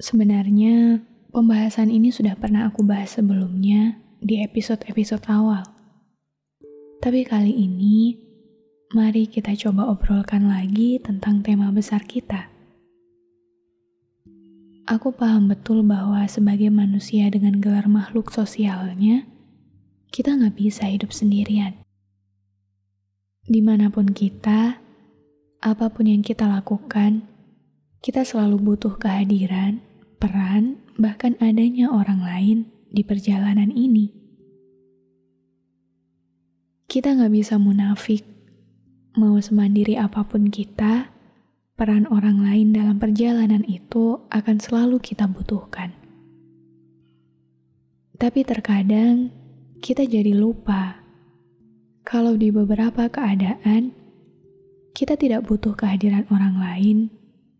Sebenarnya, pembahasan ini sudah pernah aku bahas sebelumnya di episode-episode awal. Tapi kali ini, mari kita coba obrolkan lagi tentang tema besar kita. Aku paham betul bahwa sebagai manusia dengan gelar makhluk sosialnya, kita nggak bisa hidup sendirian. Di mana pun kita, apa pun yang kita lakukan, kita selalu butuh kehadiran, peran, bahkan adanya orang lain di perjalanan ini. Kita nggak bisa munafik, mau semandiri apa pun kita, peran orang lain dalam perjalanan itu akan selalu kita butuhkan. Tapi terkadang kita jadi lupa kalau di beberapa keadaan kita tidak butuh kehadiran orang lain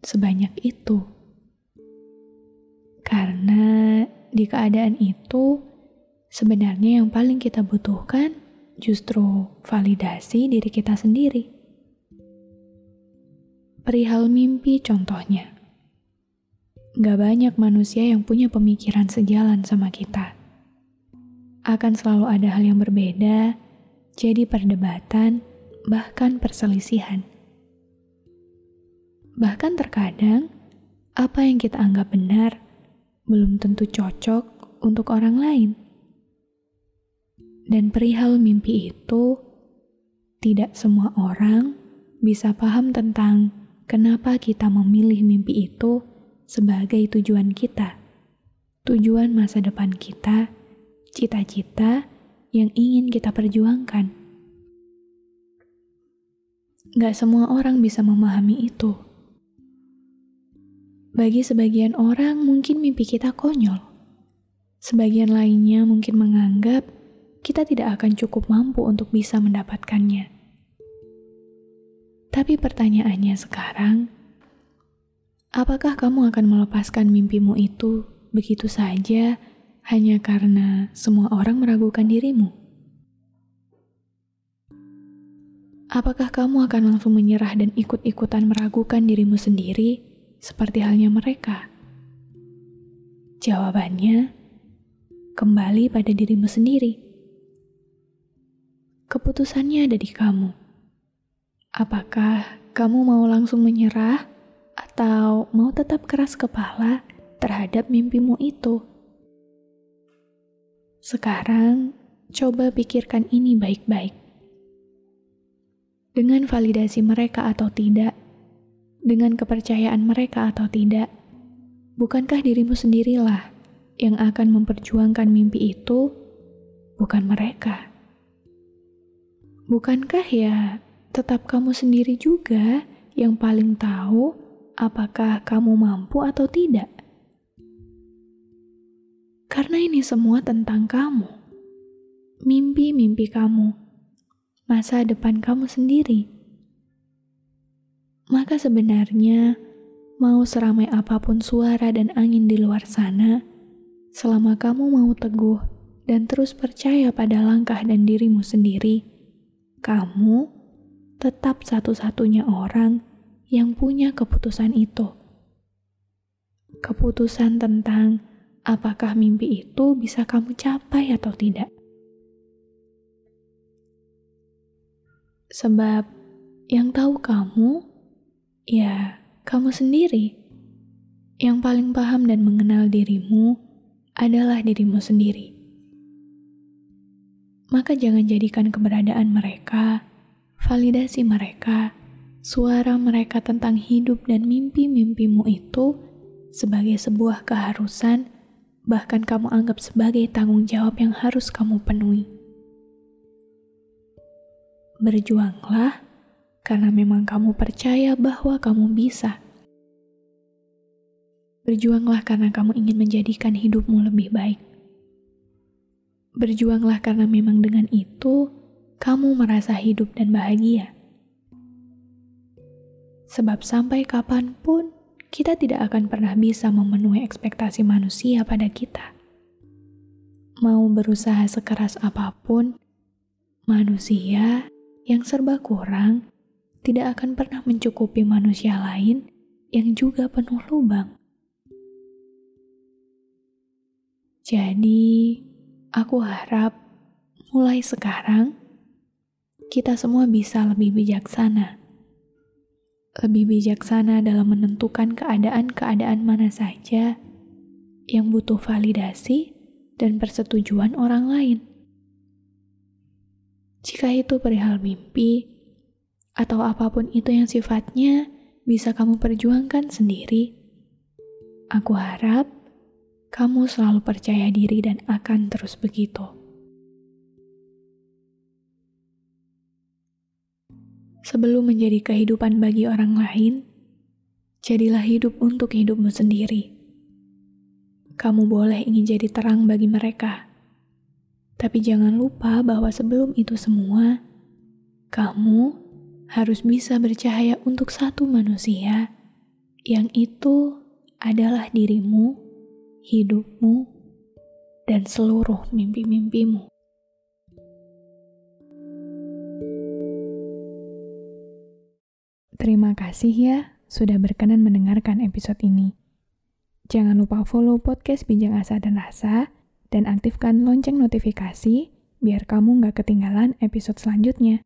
sebanyak itu. Di keadaan itu, sebenarnya yang paling kita butuhkan justru validasi diri kita sendiri. Perihal mimpi contohnya. Gak banyak manusia yang punya pemikiran sejalan sama kita. Akan selalu ada hal yang berbeda, jadi perdebatan, bahkan perselisihan. Bahkan terkadang, apa yang kita anggap benar belum tentu cocok untuk orang lain. Dan perihal mimpi itu, tidak semua orang bisa paham tentang kenapa kita memilih mimpi itu sebagai tujuan kita, tujuan masa depan kita, cita-cita yang ingin kita perjuangkan. Gak semua orang bisa memahami itu. Bagi sebagian orang, mungkin mimpi kita konyol. Sebagian lainnya mungkin menganggap kita tidak akan cukup mampu untuk bisa mendapatkannya. Tapi pertanyaannya sekarang, apakah kamu akan melepaskan mimpimu itu begitu saja hanya karena semua orang meragukan dirimu? Apakah kamu akan langsung menyerah dan ikut-ikutan meragukan dirimu sendiri, seperti halnya mereka? Jawabannya, kembali pada dirimu sendiri. Keputusannya ada di kamu. Apakah kamu mau langsung menyerah, atau mau tetap keras kepala terhadap mimpimu itu? Sekarang, coba pikirkan ini baik-baik dengan validasi mereka atau tidak, dengan kepercayaan mereka atau tidak, bukankah dirimu sendirilah yang akan memperjuangkan mimpi itu, bukan mereka? Bukankah ya tetap kamu sendiri juga yang paling tahu apakah kamu mampu atau tidak? Karena ini semua tentang kamu, mimpi-mimpi kamu masa depan kamu sendiri. Maka sebenarnya, mau seramai apa pun suara dan angin di luar sana, selama kamu mau teguh dan terus percaya pada langkah dan dirimu sendiri, kamu tetap satu-satunya orang yang punya keputusan itu. Keputusan tentang apakah mimpi itu bisa kamu capai atau tidak. Sebab yang tahu kamu, ya kamu sendiri. Yang paling paham dan mengenal dirimu adalah dirimu sendiri. Maka jangan jadikan keberadaan mereka, validasi mereka, suara mereka tentang hidup dan mimpi-mimpimu itu sebagai sebuah keharusan, bahkan kamu anggap sebagai tanggung jawab yang harus kamu penuhi. Berjuanglah karena memang kamu percaya bahwa kamu bisa. Berjuanglah karena kamu ingin menjadikan hidupmu lebih baik. Berjuanglah karena memang dengan itu kamu merasa hidup dan bahagia. Sebab sampai kapan pun kita tidak akan pernah bisa memenuhi ekspektasi manusia pada kita. Mau berusaha sekeras apa pun, manusia yang serba kurang tidak akan pernah mencukupi manusia lain yang juga penuh lubang. Jadi, aku harap mulai sekarang kita semua bisa lebih bijaksana lebih bijaksana dalam menentukan keadaan-keadaan mana saja yang butuh validasi dan persetujuan orang lain. Jika itu perihal mimpi atau apa pun itu yang sifatnya bisa kamu perjuangkan sendiri, aku harap kamu selalu percaya diri dan akan terus begitu. Sebelum menjadi kehidupan bagi orang lain, jadilah hidup untuk hidupmu sendiri. Kamu boleh ingin jadi terang bagi mereka, tapi jangan lupa bahwa sebelum itu semua, kamu harus bisa bercahaya untuk satu manusia, yang itu adalah dirimu, hidupmu, dan seluruh mimpi-mimpimu. Terima kasih ya sudah berkenan mendengarkan episode ini. Jangan lupa follow podcast Bincang Asa dan Rasa dan aktifkan lonceng notifikasi biar kamu nggak ketinggalan episode selanjutnya.